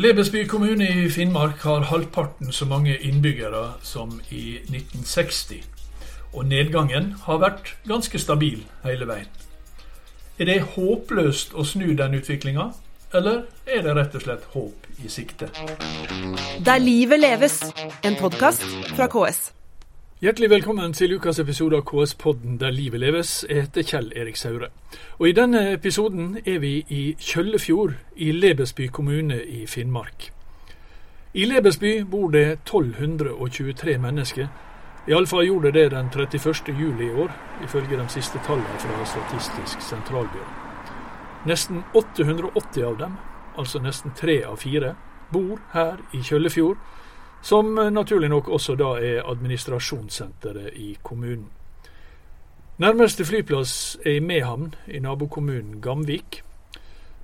Lebesby kommune i Finnmark har halvparten så mange innbyggere som i 1960. Og nedgangen har vært ganske stabil hele veien. Er det håpløst å snu den utviklinga, eller er det rett og slett håp i sikte? Der livet leves, en podkast fra KS. Hjertelig velkommen til ukas episode av KS-podden Der livet leves. Jeg heter Kjell Erik Saure. Og I denne episoden er vi i Kjøllefjord i Lebesby kommune i Finnmark. I Lebesby bor det 1223 mennesker. Iallfall gjorde det den 31. juli i år, ifølge de siste tallene fra Statistisk sentralbyrå. Nesten 880 av dem, altså nesten tre av fire, bor her i Kjøllefjord som naturlig nok også da er administrasjonssenteret i kommunen. Nærmeste flyplass er i Mehamn i nabokommunen Gamvik.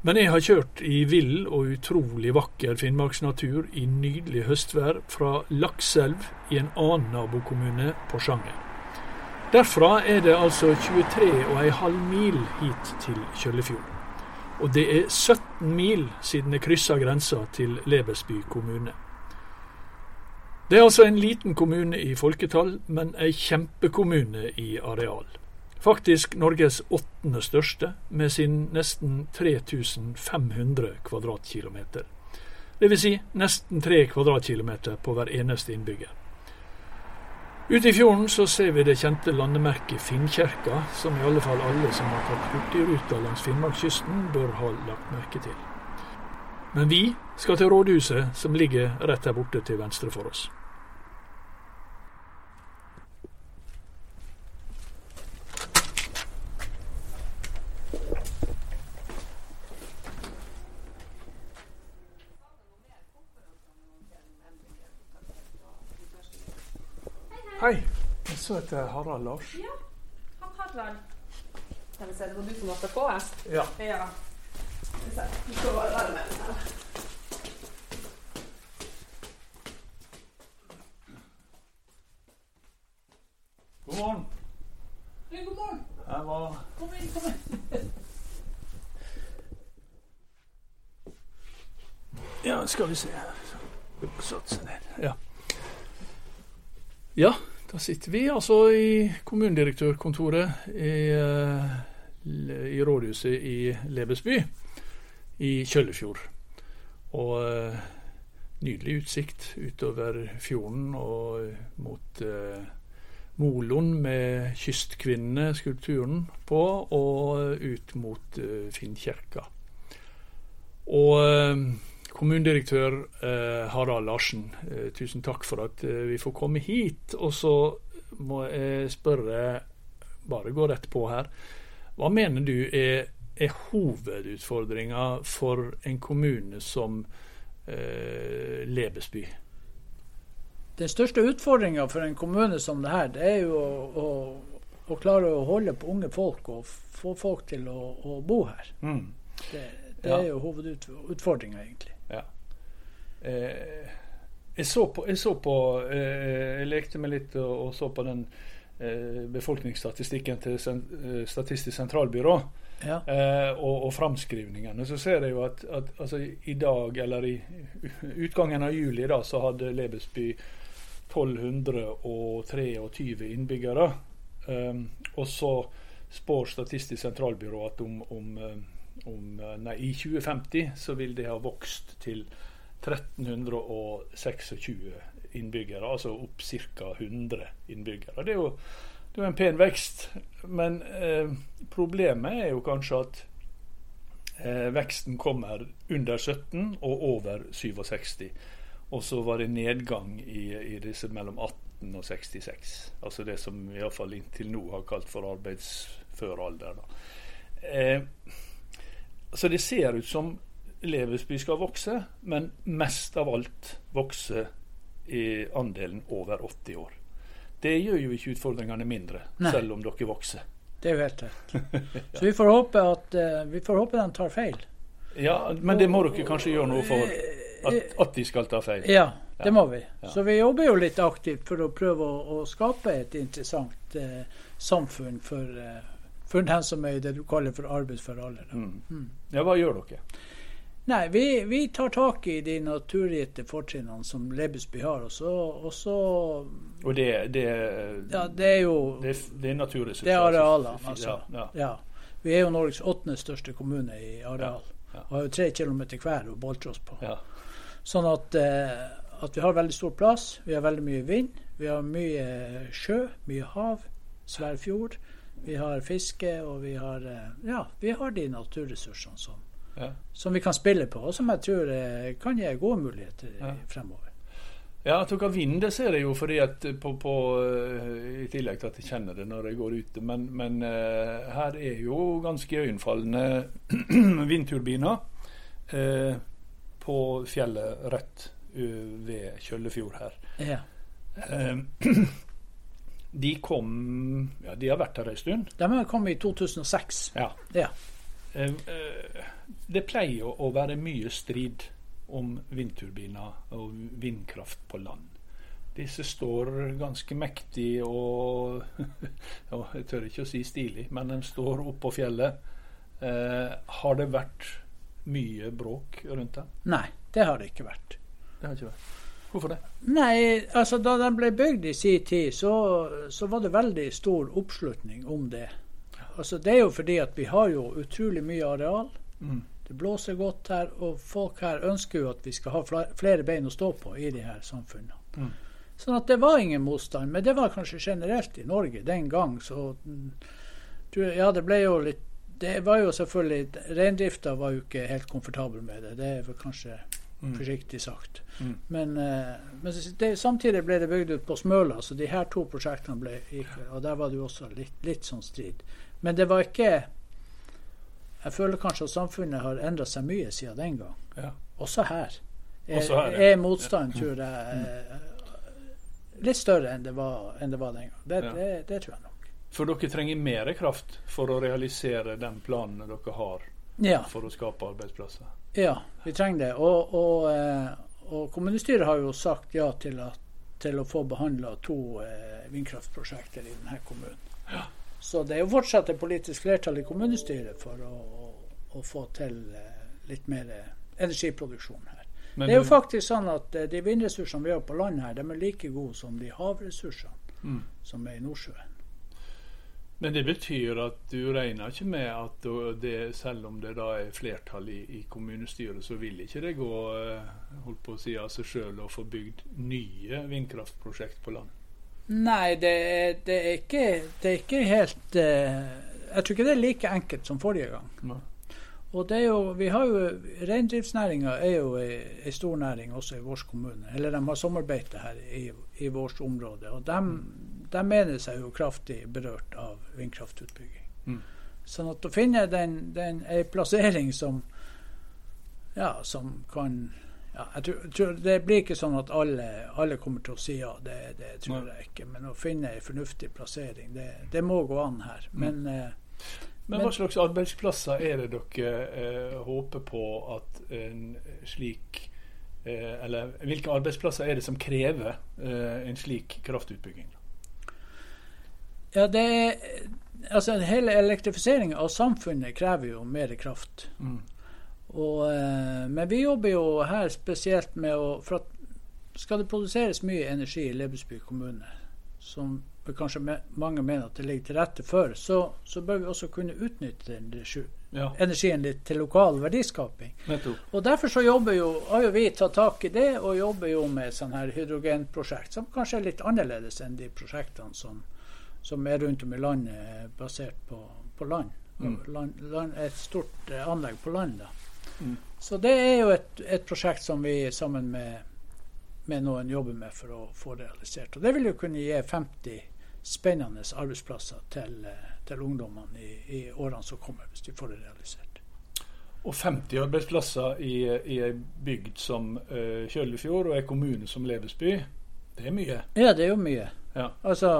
Men jeg har kjørt i vill og utrolig vakker finnmarksnatur i nydelig høstvær fra Lakselv i en annen nabokommune, Porsanger. Derfra er det altså 23,5 mil hit til Kjøllefjord. Og det er 17 mil siden jeg kryssa grensa til Lebesby kommune. Det er altså en liten kommune i folketall, men ei kjempekommune i areal. Faktisk Norges åttende største, med sin nesten 3500 kvadratkilometer. Dvs. Si nesten tre kvadratkilometer på hver eneste innbygger. Ute i fjorden så ser vi det kjente landemerket Finnkjerka, som i alle fall alle som har tatt hurtigruta langs Finnmarkskysten, bør ha lagt merke til. Men vi skal til rådhuset, som ligger rett her borte til venstre for oss. Hei. Jeg så etter Harald Lars. Ja, han Harald. Skal vi se, det var du som måtte på? Ja. Ja. God morgen. Hei, god morgen. Jeg var Kom inn, kom inn. Ja, skal vi se Satse ned. Ja. ja, da sitter vi altså i kommunedirektørkontoret i, eh, i rådhuset i Lebesby i Kjøllefjord. Og eh, nydelig utsikt utover fjorden og mot eh, Molon med kystkvinneskulpturen på, og ut mot uh, Finnkirka. Og uh, kommunedirektør uh, Harald Larsen, tusen takk for at vi får komme hit. Og så må jeg spørre, bare gå rett på her, hva mener du er, er hovedutfordringa for en kommune som Lebesby? Den største utfordringa for en kommune som det her, det er jo å, å, å, klare å holde på unge folk og få folk til å, å bo her. Mm. Det, det Ja. er jo hovedutfordringa, egentlig. Ja. Eh, jeg så på, jeg, så på eh, jeg lekte meg litt og, og så på den eh, befolkningsstatistikken til sen, eh, Statistisk sentralbyrå. Ja. Eh, og, og framskrivningene. Så ser jeg jo at, at altså, i dag, eller i utgangen av juli, da, så hadde Lebesby 1223 innbyggere. Um, og så spår Statistisk sentralbyrå at om, om, eh, om eh, nei, i 2050 så vil det ha vokst til 1326 innbyggere. Altså opp ca. 100 innbyggere. Det er jo det jo en pen vekst, men eh, problemet er jo kanskje at eh, veksten kommer under 17 og over 67. Og så var det nedgang i, i disse mellom 18 og 66. Altså det som vi iallfall inntil nå har kalt for arbeidsfør alder. Eh, så det ser ut som Levesby skal vokse, men mest av alt vokse i andelen over 80 år. Det gjør jo ikke utfordringene mindre, Nei. selv om dere vokser. Det er jo helt rett. Så vi får håpe at eh, vi får håpe de tar feil. Ja, Men det må dere kanskje gjøre noe for at, at de skal ta feil? Ja, det må vi. Så vi jobber jo litt aktivt for å prøve å, å skape et interessant eh, samfunn for, eh, for den som er i det du kaller for arbeidsfør alder. Mm. Mm. Ja, hva gjør dere? Nei, vi, vi tar tak i de naturgitte fortrinnene som Lebesby har. Og så, og så Og det, det, Ja, det er jo det, det er naturressurser? Det er arealene, altså. Ja, ja. Ja. Vi er jo Norges åttende største kommune i areal. Og har jo tre kilometer hver å boltre oss på. ja. Sånn at, eh, at vi har veldig stor plass. Vi har veldig mye vind. Vi har mye sjø, mye hav, svær fjord. Vi har fiske, og vi har eh, Ja, vi har de naturressursene som, ja. som vi kan spille på, og som jeg tror eh, kan gi gode muligheter Ja. fremover. Ja, at du kan vinne det ser jeg jo fordi at på, på, eh, I tillegg til at jeg kjenner det når jeg går ute. Men, men eh, her er jo ganske øyenfallende vindturbiner eh, på fjellet rett ved Kjøllefjord her. Ja. Eh, de kom Ja, de har vært her ei stund. De kommet i 2006. Ja. Ja. Eh, eh, Det pleier å være mye strid om vindturbiner og vindkraft på land. Disse står ganske mektig og Jeg tør ikke å si stilig, men de står oppå fjellet. Eh, har det vært mye bråk rundt dem? Nei, det har det ikke vært. Det har ikke vært. Hvorfor det? Nei, altså da den ble bygd i sin tid, så, så var det veldig stor oppslutning om det. Altså Det er jo fordi at vi har jo utrolig mye areal. Mm. Det blåser godt her, og folk her ønsker jo at vi skal ha flere bein å stå på i de her samfunnene. Mm. Sånn at det var ingen motstand, men det var kanskje generelt i Norge den gang. Så ja, det ble jo litt Det var jo selvfølgelig Reindrifta var jo ikke helt komfortabel med det. Det er vel kanskje Mm. forsiktig sagt. Mm. Men, eh, men det, samtidig ble det bygd ut på Smøla, så de her to prosjektene ble gikk, Og der var det jo også litt, litt sånn strid. Men det var ikke Jeg føler kanskje at samfunnet har endra seg mye siden den gang. Ja. Også her. Er, Også her, ja. er tror jeg, eh, litt større enn det var, enn det var den gang. Det, Ja. det, det tror jeg nok. For dere trenger mer kraft for å realisere den planen dere har Ja, for å skape arbeidsplasser. ja vi trenger det. Og, og, eh, og kommunestyret har jo sagt ja til, at, til å få behandla to eh, vindkraftprosjekter i denne kommunen. Så det er jo fortsatt et politisk flertall i kommunestyret for å, å, å få til eh, litt mer eh, energiproduksjon her. Men det er jo faktisk sånn at eh, de vindressursene vi har på land her, de er like gode som de havressursene Mm. som er i Nordsjøen. Men det betyr at du regner ikke med at det, selv om det da er flertall i, i kommunestyret, så vil ikke det gå holdt på å si av seg sjøl å få bygd nye vindkraftprosjekt på land? Nei, det, er- det, er ikke, det er ikke helt eh, Jeg tror ikke det er like enkelt som forrige gang. Nei. Og det er jo, vi har jo, Reindriftsnæringa er jo ei stor næring også i vår kommune. Eller de har sommerbeite her i, i vårt område. Og de, de mener seg jo kraftig berørt av vindkraftutbygging. Mm. Sånn at å finne den, den ei plassering som ja, som kan ja, jeg tror, tror Det blir ikke sånn at alle, alle kommer til å si ja, det, det tror jeg ikke. Men å finne en fornuftig plassering, det, det må gå an her. Mm. Men eh, Men hva slags arbeidsplasser er det dere eh, håper på at en slik eh, Eller hvilke arbeidsplasser er det som krever eh, en slik kraftutbygging? Ja, det altså Hele elektrifiseringen av samfunnet krever jo mer kraft. Mm. Og, eh, men vi jobber jo her spesielt med å For at skal det produseres mye energi i Lebesby kommune, som kanskje mange mener at det ligger til rette for, så, så bør vi også kunne utnytte den Ja, energien litt til lokal verdiskaping. nettopp. Og Derfor så jobber jo, har jo vi tatt tak i det, og jobber jo med sånn her hydrogenprosjekt, som kanskje er litt annerledes enn de prosjektene som, som er rundt om i landet basert på, på land. Mm. land, land. Et stort eh, anlegg på land. da. Mm. Så det er jo et, et prosjekt som vi sammen med, med noen jobber med for å få realisert. Og det vil jo kunne gi 50 spennende arbeidsplasser til, til ungdommene i, i årene som kommer, hvis de får det realisert. Og 50 arbeidsplasser i, i ei bygd som uh, Kjøllefjord og ei kommune som Levesby, det er mye. Ja, det er jo mye. Ja. Altså,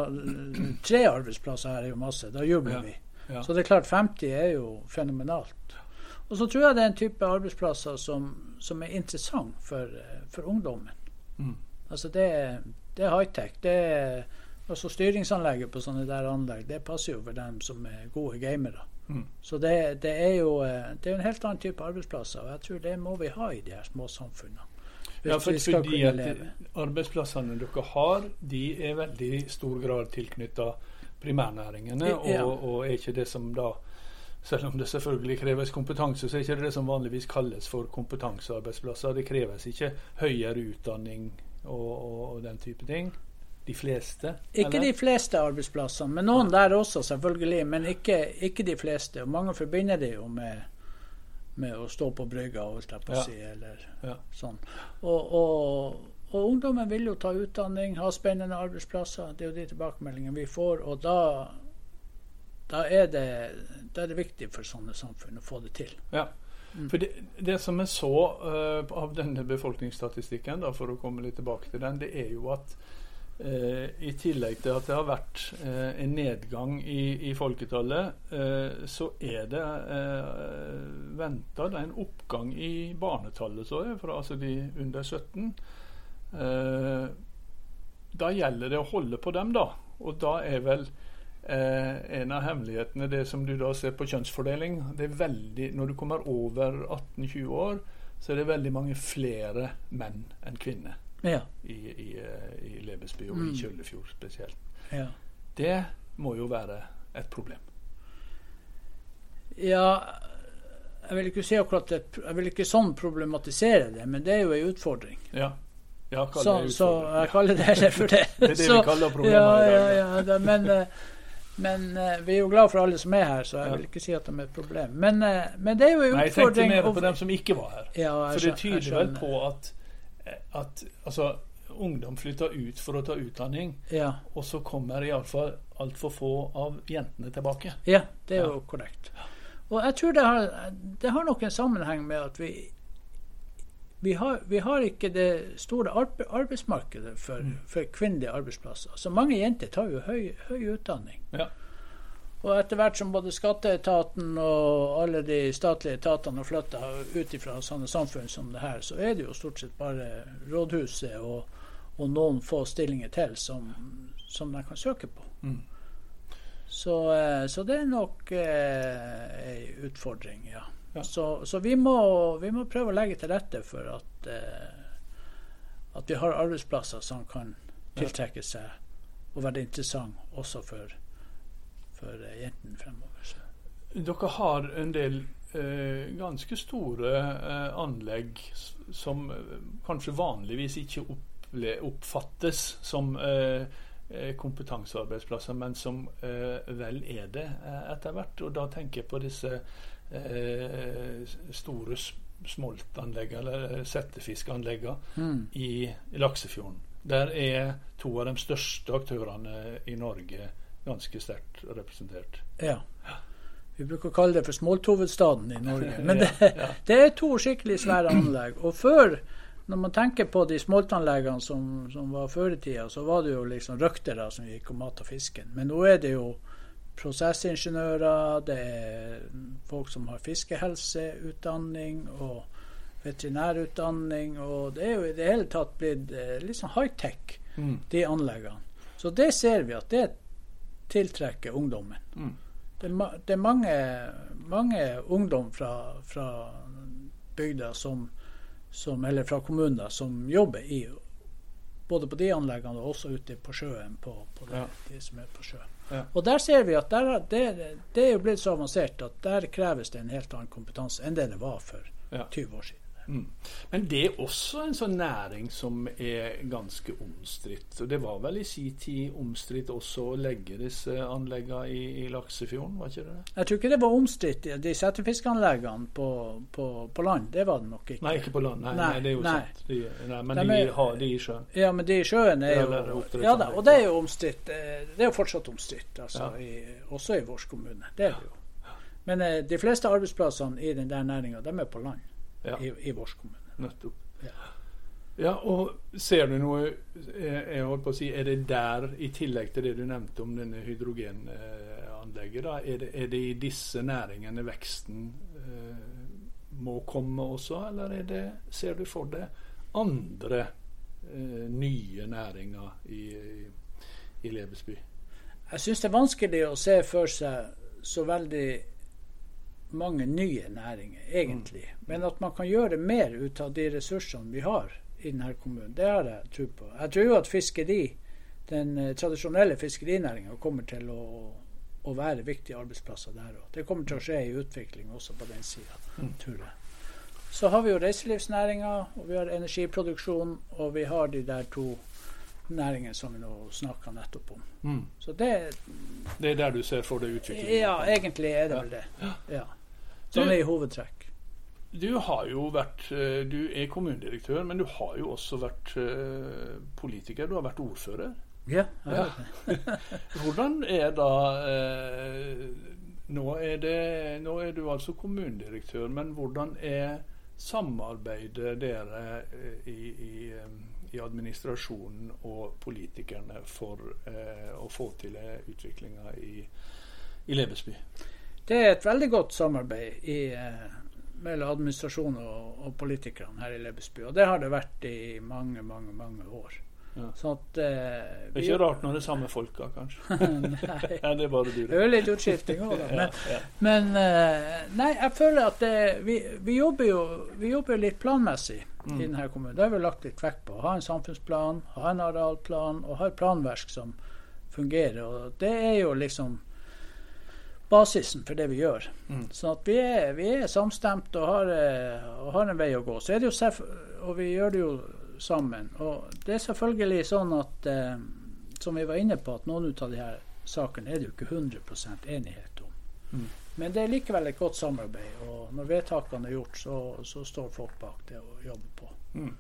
tre arbeidsplasser her er jo masse. Da jubler Ja, vi. ja. Så det er klart 50 er jo fenomenalt. Og så tror jeg det er en type arbeidsplasser som, som er interessant for, for ungdommen. Mm. Altså det, det er high-tech. Det er, altså Styringsanlegget på sånne der anlegg det passer jo for dem som er gode gamere. Mm. Så det, det, er jo eh, det er en helt annen type arbeidsplasser, og jeg tror det må vi ha i de her små samfunnene. Ja, for, fordi at leve. arbeidsplassene dere har, de er veldig stor grad tilknytta primærnæringene, Ja. og, og er ikke det som da selv om det selvfølgelig kreves kompetanse, så er ikke det det som vanligvis kalles for kompetansearbeidsplasser. Det kreves ikke høyere utdanning og, og, og den type ting. De fleste? Ikke eller? de fleste arbeidsplassene, men noen der også, selvfølgelig. Men ikke, ikke de fleste. Og mange forbinder det jo med, med å stå på brygga, holdt jeg på å si, eller Ja. sånn. Og, og, og ungdommen vil jo ta utdanning, ha spennende arbeidsplasser. Det er jo de tilbakemeldingene vi får. Og da, da, er det, da er det viktig for sånne samfunn å få det til. Ja. For det, det som vi så uh, av denne befolkningsstatistikken, da, for å komme litt tilbake til den, det er jo at uh, i tillegg til at det har vært uh, en nedgang i, i folketallet, så er det uh, venta en oppgang i barnetallet, så jeg, fra altså de under 17. Eh, da gjelder det å holde på dem, da. Og da er vel Eh, en av hemmelighetene det som du da ser på kjønnsfordeling det er veldig, Når du kommer over 18-20 år, så er det veldig mange flere menn enn kvinner Ja. i, i, eh, i Lebesby og Mm. i Kjøllefjord spesielt. ja. Det må jo være et problem. Ja, jeg vil ikke si akkurat det, jeg vil ikke sånn problematisere det, men det er jo en utfordring. Ja. ja Så, det så jeg kaller det for det. Det er det så, vi kaller problemer ja, i dag. Ja, ja, det, men eh, men uh, vi er jo glad for alle som er her, så jeg Ja. vil ikke si at de er et problem. Men, uh, men det er jo en Nei, jeg tenkte utfordring. mer på dem som ikke var her. Ja, For det tyder vel på at, at altså, ungdom flytter ut for å ta utdanning, Ja, og så kommer iallfall altfor få av jentene tilbake. ja det er jo korrekt. Og jeg tror det har, det har nok en sammenheng med at vi vi har, vi har ikke det store arbeidsmarkedet for, Mm. for kvinnelige arbeidsplasser. Så mange jenter tar jo høy, høy utdanning. Ja. Og etter hvert som både skatteetaten og alle de statlige etatene har flytta ut fra sånne samfunn som det her, så er det jo stort sett bare rådhuset og, og noen få stillinger til som, som de kan søke på. Mm. Så, eh, så det er nok eh, ei utfordring, ja. Ja. Så, så vi, må, vi må prøve å legge til rette for at, eh, at vi har arbeidsplasser som kan tiltrekke seg og være interessant også for, for eh, jentene fremover. Så. Dere har en del eh, ganske store eh, anlegg som eh, kanskje vanligvis ikke oppfattes som eh, kompetansearbeidsplasser, men som vel er det etter hvert. Og da tenker jeg på disse store s- smoltanleggene, eller settefiskanleggene, Mm. i Laksefjorden. Der er to av de største aktørene i Norge ganske sterkt representert. Ja. Vi bruker å kalle det for smolthovedstaden i Norge. Men det, ja. det er to skikkelig svære anlegg. Og før, når man tenker på de smoltanleggene som, som var før i tida, så var det jo liksom røktere som gikk og mata fisken. Men nå er det jo prosessingeniører, det er folk som har fiskehelseutdanning og veterinærutdanning. Og det er jo i det hele tatt blitt eh, litt sånn high-tech, Mm. de anleggene. Så det ser vi at det tiltrekker ungdommen. Mm. Det er, det er mange, mange ungdom fra, fra bygda som, som, eller fra kommuner som jobber i både på de anleggene og også ute på sjøen. på, på det, Ja. de som er på sjøen. Ja. Og der ser vi at der, det, det er jo blitt så avansert at der kreves det en helt annen kompetanse enn det det var for Ja. 20 år siden. Mm. Men det er også en sånn næring som er ganske omstridt. Og det var vel i sin tid omstridt også å legge disse anleggene i, i Laksefjorden, var ikke det? Jeg tror ikke det var omstridt, de settefiskanleggene på, på, på land. Det var det nok ikke. Nei, ikke på land. Nei, nei, Nei, det er jo nei. sant. De, nei, men De er- har de i sjøen. Ja, men de i sjøen er Ja, jo. Ja da, og det er jo omstridt. eh, Det er jo fortsatt omstridt, altså, Ja. i, også i vår kommune. Det er det jo. Men eh, de fleste arbeidsplassene i den der næringa, de er på land Ja, i, i vår kommune. nettopp. Ja. Ja, og ser du noe jeg, Jeg holdt på å si, Er det der, i tillegg til det du nevnte om denne hydrogenanlegget, da, er det, er det i disse næringene veksten eh, må komme også, eller er det, ser du for deg andre eh, nye næringer i, i, i Lebesby? Jeg syns det er vanskelig å se for seg så veldig mange nye næringer, egentlig. Men at man kan gjøre mer ut av de ressursene vi har i denne kommunen, det har jeg tro på. Jeg tror jo at fiskeri, den eh, tradisjonelle fiskerinæringa kommer til å, å være viktige arbeidsplasser der òg. Det kommer til å skje i utvikling også på den sida, tror jeg. Så har vi jo reiselivsnæringa, og vi har energiproduksjon, og vi har de der to næringene som vi nå snakka nettopp om. Mm. Så det Det er der du ser for deg utviklingen? Ja, egentlig er det vel det. Ja. Sånn i hovedtrekk. Du har jo vært eh, Du er kommunedirektør, men du har jo også vært eh, politiker. Du har vært ordfører. Ja, Ja. Hvordan er da eh, nå, er det, nå er du altså kommunedirektør, men hvordan er samarbeidet dere i, i, i administrasjonen og politikerne for eh, å få til utviklinga i, i Lebesby? Det er et veldig godt samarbeid i, eh, mellom administrasjonen og, og politikerne her i Lebesby. Og det har det vært i mange, mange, mange år. Ja. Sånn at eh, Det er ikke rart når det er samme folka, kanskje? Nei. nei. det er bare du. Det er jo litt utskifting òg, da. Ja, Men, ja. men eh, nei, jeg føler at det, vi, vi jobber jo vi jobber litt planmessig Mm. i denne kommunen. Det har vi lagt litt vekt på. Ha en samfunnsplan, ha en arealplan og ha et planverk som fungerer. Og det er jo liksom basisen for det vi gjør. Mm. Så at vi er, vi er samstemt og har, eh, og har en vei å gå. Så er det jo og vi gjør det jo sammen. Og det er selvfølgelig sånn at eh, som vi var inne på, at noen av de her sakene er det jo ikke 100 enighet om. Mm. Men det er likevel et godt samarbeid. Og når vedtakene er gjort, så, så står folk bak det og jobber på. Mm.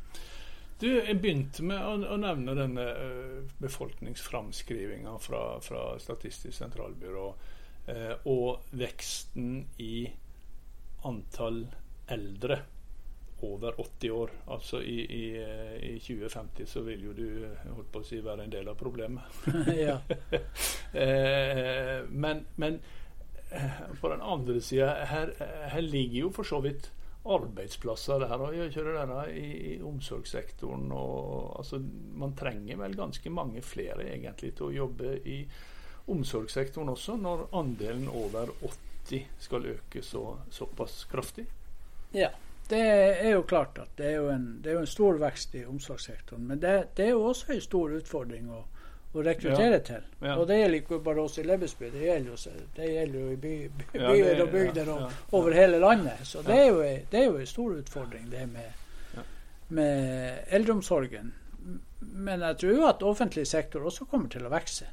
Du, Jeg begynte med å, å nevne denne uh, befolkningsframskrivinga fra, fra Statistisk sentralbyrå eh, og veksten i antall eldre over 80 år. Altså i, i, eh, i 2050 så vil jo du eh, holdt på å si, være en del av problemet. ja. Eh, men, men eh, på den andre sida, her, her ligger jo for så vidt arbeidsplasser der, og gjør ikke det der i, i omsorgssektoren. Og, altså, man trenger vel ganske mange flere egentlig til å jobbe i omsorgssektoren også, når andelen over 80 skal øke så, såpass kraftig. ja. Det er jo klart at det er jo en, det er jo en stor vekst i omsorgssektoren. Men det, det er jo også en stor utfordring å, å rekruttere Ja. til. Ja. Og det gjelder ikke bare oss i Lebesby, det gjelder jo, det gjelder jo i by, by, Ja, byer det- og bygder og over hele landet. Så det er jo, det er jo en stor utfordring, det med, med eldreomsorgen. Men jeg tror jo at offentlig sektor også kommer til å vokse,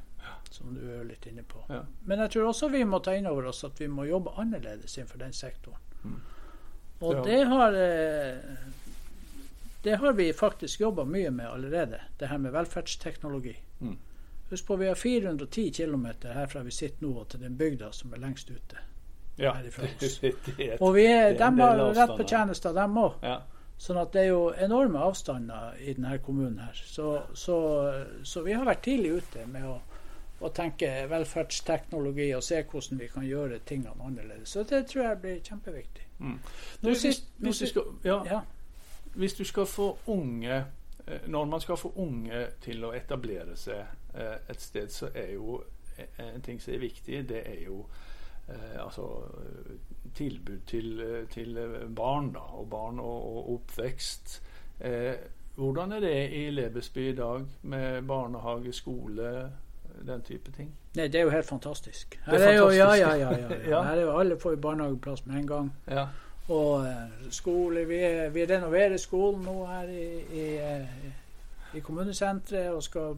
som du er litt inne på. Ja. Men jeg tror også vi må ta inn over oss at vi må jobbe annerledes innenfor den sektoren. Mm. Og det har eh, det har vi faktisk jobba mye med allerede, det her med velferdsteknologi. Mm. Husk på vi har 410 km herfra vi sitter nå, og til den bygda som er lengst ute. Ja, Herifra oss. Og vi er, de har rett på tjenester, dem òg. ja. Sånn at det er jo enorme avstander i denne kommunen her. Så, så, så vi har vært tidlig ute med å, å tenke velferdsteknologi og se hvordan vi kan gjøre tingene annerledes. Så det tror jeg blir kjempeviktig. Mm. Du, hvis, sist- hvis, du skal, ja, Ja. hvis du skal få unge eh, Når man skal få unge til å etablere seg eh, et sted, så er jo en ting som er viktig, det er jo eh, altså eh, tilbud til, eh, til barn, da. Og barn og, og oppvekst. Eh, hvordan er det i Lebesby i dag, med barnehage, skole, den type ting? Nei, det er jo helt fantastisk. Her Det er er jo, ja, fantastisk. ja, ja, ja, ja. Ja. Her er jo alle får jo barnehageplass med en gang. Ja. Og eh, skole vi, vi renoverer skolen nå her i, i, eh, i kommunesenteret og skal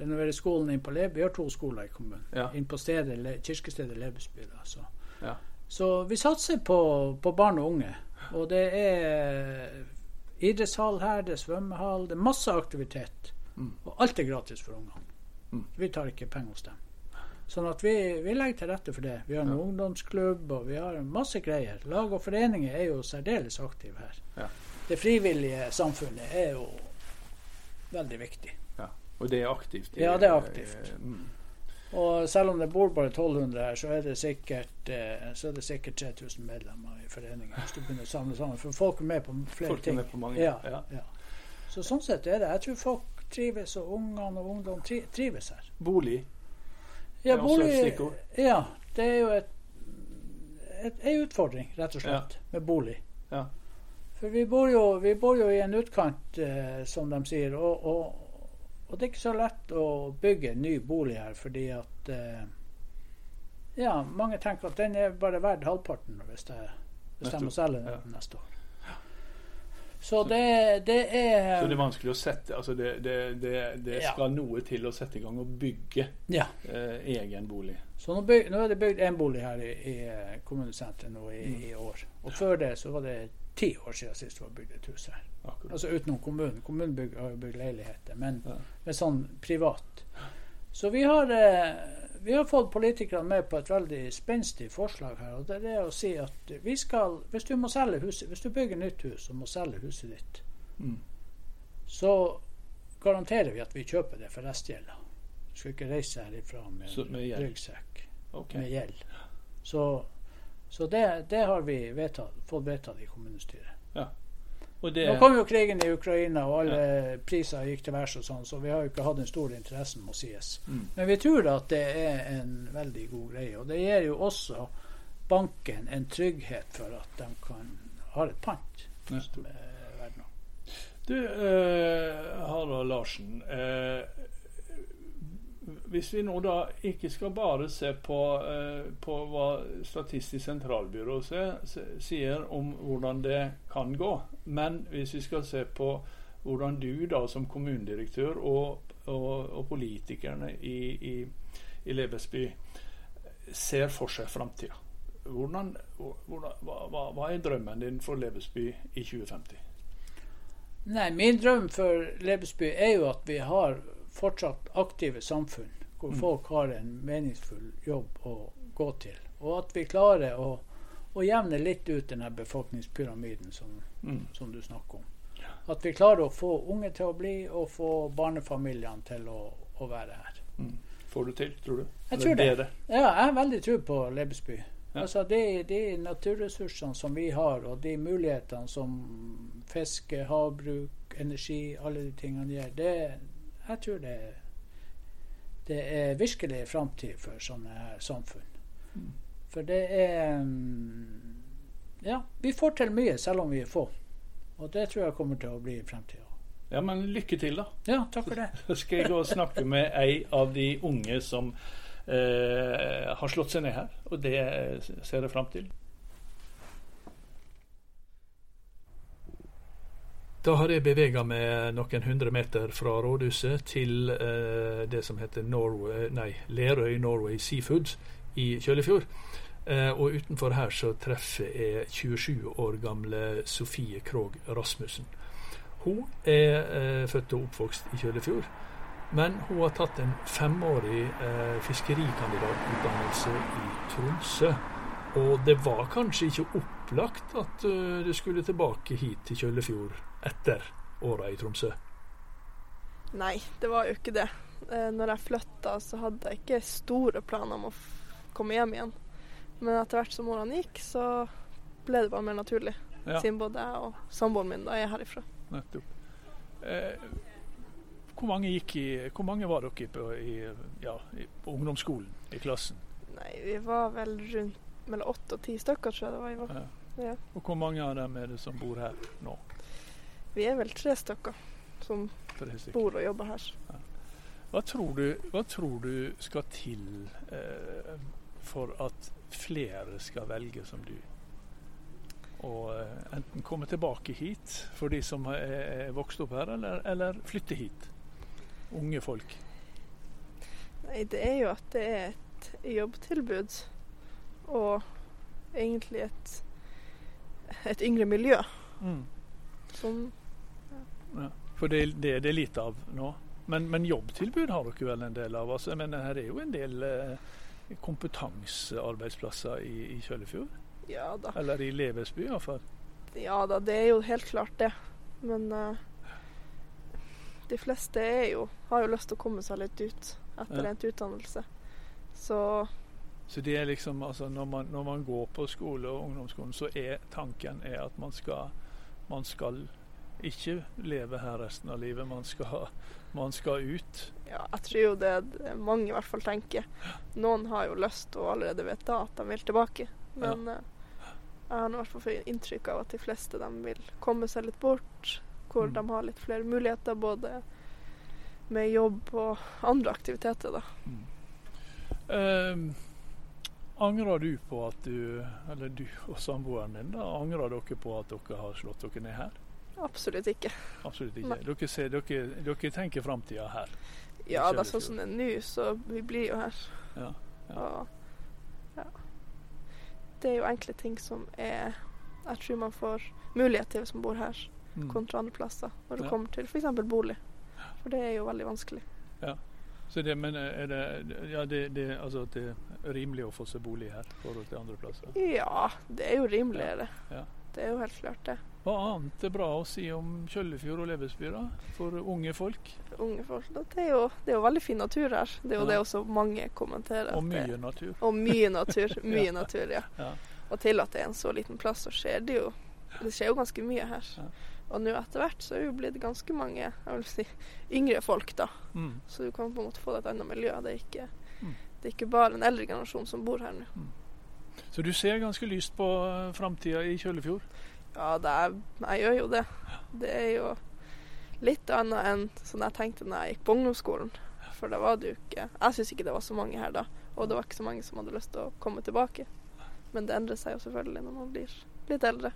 renovere skolen inn på Leb. Vi har to skoler i kommunen. Ja. Inn på stedet, Le- kirkestedet Lebesby. Da, så. Ja. så vi satser på, på barn og unge. Og det er idrettshall her, det er svømmehall, det er masse aktivitet. Mm. Og alt er gratis for ungene. Mm. Vi tar ikke penger hos dem. Sånn at vi, vi legger til rette for det. Vi har en Ja. ungdomsklubb og vi har masse greier. Lag og foreninger er jo særdeles aktive her. Ja. Det frivillige samfunnet er jo veldig viktig. ja. Og det er aktivt? Det, Ja, det er aktivt. Mm. Og selv om det bor bare 1200 her, så er det sikkert, eh, så er det sikkert 3000 medlemmer i foreningen. Hvis du begynner å samle sammen. For folk er med på flere Folk ting. med på mange. Ja, Ja. ja. Så sånn sett er det. Jeg tror folk trives, og ungene og ungdom trives her. Bolig? Ja, Det bolig. Ja, det er jo et, et, en utfordring, rett og slett, med bolig. Ja. For vi bor jo, vi bor jo i en utkant, eh, som de sier. Og, og, og det er ikke så lett å bygge en ny bolig her, fordi at eh, Ja, mange tenker at den er bare verdt halvparten hvis jeg bestemmer å selge den Ja. neste år. Så det, det er Så det er vanskelig å sette Altså det, det, det, det Ja. skal noe til å sette i gang og bygge Ja. eh, egen bolig. Så nå, byg, nå er det bygd én bolig her i, i eh, kommunesenteret nå i, Mm. i år. Og før det så var det ti år siden sist det var bygd et hus her. Akkurat. Altså utenom kommunen. Kommunen bygg, har jo bygd leiligheter, men Ja. med sånn privat. Så vi har, eh, vi har fått politikerne med på et veldig spenstig forslag her. og Det er å si at vi skal, hvis du huset, hvis du bygger nytt hus og må selge huset ditt, Mm. så garanterer vi at vi kjøper det for restgjelda. Du skal ikke reise herifra med, Så med ryggsekk okay. med gjeld. Så, så det, det har vi vedtatt, fått vedtatt i kommunestyret. Det, Nå kom jo krigen i Ukraina, og alle priser gikk til værs og sånn, så vi har jo ikke hatt den store interessen, må sies. Mm. Men vi tror at det er en veldig god greie. Og det gir jo også banken en trygghet for at de kan ha et pant Ja. som er verdt noe. Du, eh, Harald Larsen. Eh, hvis vi nå da ikke skal bare se på, eh, på hva Statistisk sentralbyrå se, se, sier om hvordan det kan gå, men hvis vi skal se på hvordan du da som kommunedirektør og, og, og politikerne i, i, i Lebesby ser for seg framtida. Hvordan, hvordan, hva, hva er drømmen din for Lebesby i 2050? Nei, min drøm for Lebesby er jo at vi har fortsatt aktive samfunn hvor Mm. folk har en meningsfull jobb å gå til. Og at vi klarer å, å jevne litt ut den her befolkningspyramiden som, Mm. som du snakker om. At vi klarer å få unge til å bli, og få barnefamiliene til å, å være her. Mm. Får du til, tror du? Jeg tror det. det. Ja, jeg har veldig tro på Lebesby. Ja. Altså de, de naturressursene som vi har, og de mulighetene som fiske, havbruk, energi, alle de tingene gjør, det, jeg tror det, det er virkelig framtid for sånne her samfunn. Mm. For det er mm, Ja, vi får til mye selv om vi er få. Og det tror jeg kommer til å bli i fremtida. Ja, men lykke til, da. Ja, takk for det. Så skal jeg gå og snakke med ei av de unge som eh, har slått seg ned her. Og det ser jeg fram til. Da har jeg bevega meg noen hundre meter fra rådhuset til eh, det som heter Norway, nei, Lerøy Norway Seafoods i Kjøllefjord. Eh, og utenfor her så treffer jeg 27 år gamle Sofie Krogh Rasmussen. Hun er eh, født og oppvokst i Kjøllefjord, men hun har tatt en femårig eh, fiskerikandidatutdannelse i Tromsø. Og det var kanskje ikke opplagt at uh, du skulle tilbake hit til Kjøllefjord etter åra i Tromsø. Nei, det var jo ikke det. Eh, når jeg flytta, så hadde jeg ikke store planer om å komme hjem igjen. Men etter hvert som årene gikk, så ble det bare mer naturlig. Ja, Siden både jeg og samboeren min da er herifra. nettopp. Eh, hvor, mange gikk i, hvor mange var dere på, i, ja, i, på ungdomsskolen i klassen? Nei, vi var vel rundt mellom åtte og ti stykker, tror jeg det var. var. Ja. Ja. Og hvor mange av dem er det som bor her nå? Vi er vel tre stykker som Tre stykker. bor og jobber her. Hva tror du, hva tror du skal til eh, for at flere skal velge som du? Og eh, enten komme tilbake hit for de som er, er vokst opp her, eller, eller flytte hit? Unge folk. Nei, det er jo at det er et jobbtilbud og egentlig et, et yngre miljø som Ja. For det, det, det er lite av nå. Men, men jobbtilbud har dere vel en del av? Altså, men her er jo en del eh, kompetansearbeidsplasser i, i Kjøllefjord. Ja da. Eller i Levesby iallfall. Ja da, det er jo helt klart det. Men eh, de fleste jo, har jo lyst til å komme seg litt ut etter Ja. endt utdannelse. Så Så det er liksom, altså når man, når man går på skole og ungdomsskolen, så er tanken er at man skal, man skal ikke leve her resten av livet. Man skal, man skal ut. ja, jeg tror jo det, er mange i hvert fall tenker. Noen har jo lyst og allerede vet da at de vil tilbake. Men ja. jeg har i hvert fall fått inntrykk av at de fleste de vil komme seg litt bort. Hvor Mm. de har litt flere muligheter både med jobb og andre aktiviteter, da. Eh, angrer du på at du, eller du og samboeren din, da, angrer dere på at dere har slått dere ned her? Absolutt ikke. Absolutt ikke. Dere, ser, dere, dere tenker framtida her. Ja, det er sånn som det er nå, så vi blir jo her. Ja, ja. Og ja. Det er jo enkle ting som er Jeg tror man får mulighet til hvis man bor her, Mm. kontra andre plasser. Når det Ja. kommer til f.eks. bolig. For det er jo veldig vanskelig. Så det, men er det, ja, det, det, altså at det er rimelig å få seg bolig her i forhold til andre plasser? Ja, det er jo rimeligere. Ja. Det er jo helt klart det. Hva annet er bra å si om Kjøllefjord og Lebesby da, for unge folk? Unge folk. Det er jo, det er jo veldig fin natur her. Det er jo Ja. det også mange kommenterer. Og mye det- natur. Og mye natur. Mye Ja. natur, ja. Ja. Og til at det er en så liten plass, så skjer det jo Det skjer jo ganske mye her. Og nå etter hvert så er det jo blitt ganske mange jeg vil si, yngre folk, da. Mm. Så du kan på en måte få deg et annet miljø. Det er ikke, Mm. det er ikke bare en eldre generasjon som bor her nå. Så du ser ganske lyst på framtida i Kjøllefjord? Ja, det er, jeg gjør jo det. Det er jo litt annet enn sånn jeg tenkte når jeg gikk på ungdomsskolen. For da var det jo ikke Jeg syns ikke det var så mange her da. Og det var ikke så mange som hadde lyst til å komme tilbake. Men det endrer seg jo selvfølgelig når man blir litt eldre.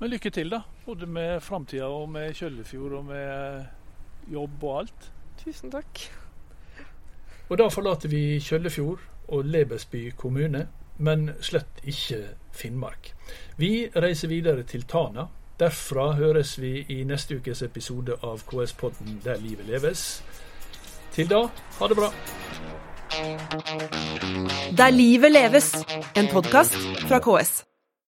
Men lykke til, da. Både med framtida og med Kjøllefjord og med jobb og alt. Tusen takk. Og da forlater vi Kjøllefjord og Lebesby kommune, men slett ikke Finnmark. Vi reiser videre til Tana. Derfra høres vi i neste ukes episode av KS-podden Der livet leves. Til da, ha det bra. Der livet leves, en podkast fra KS.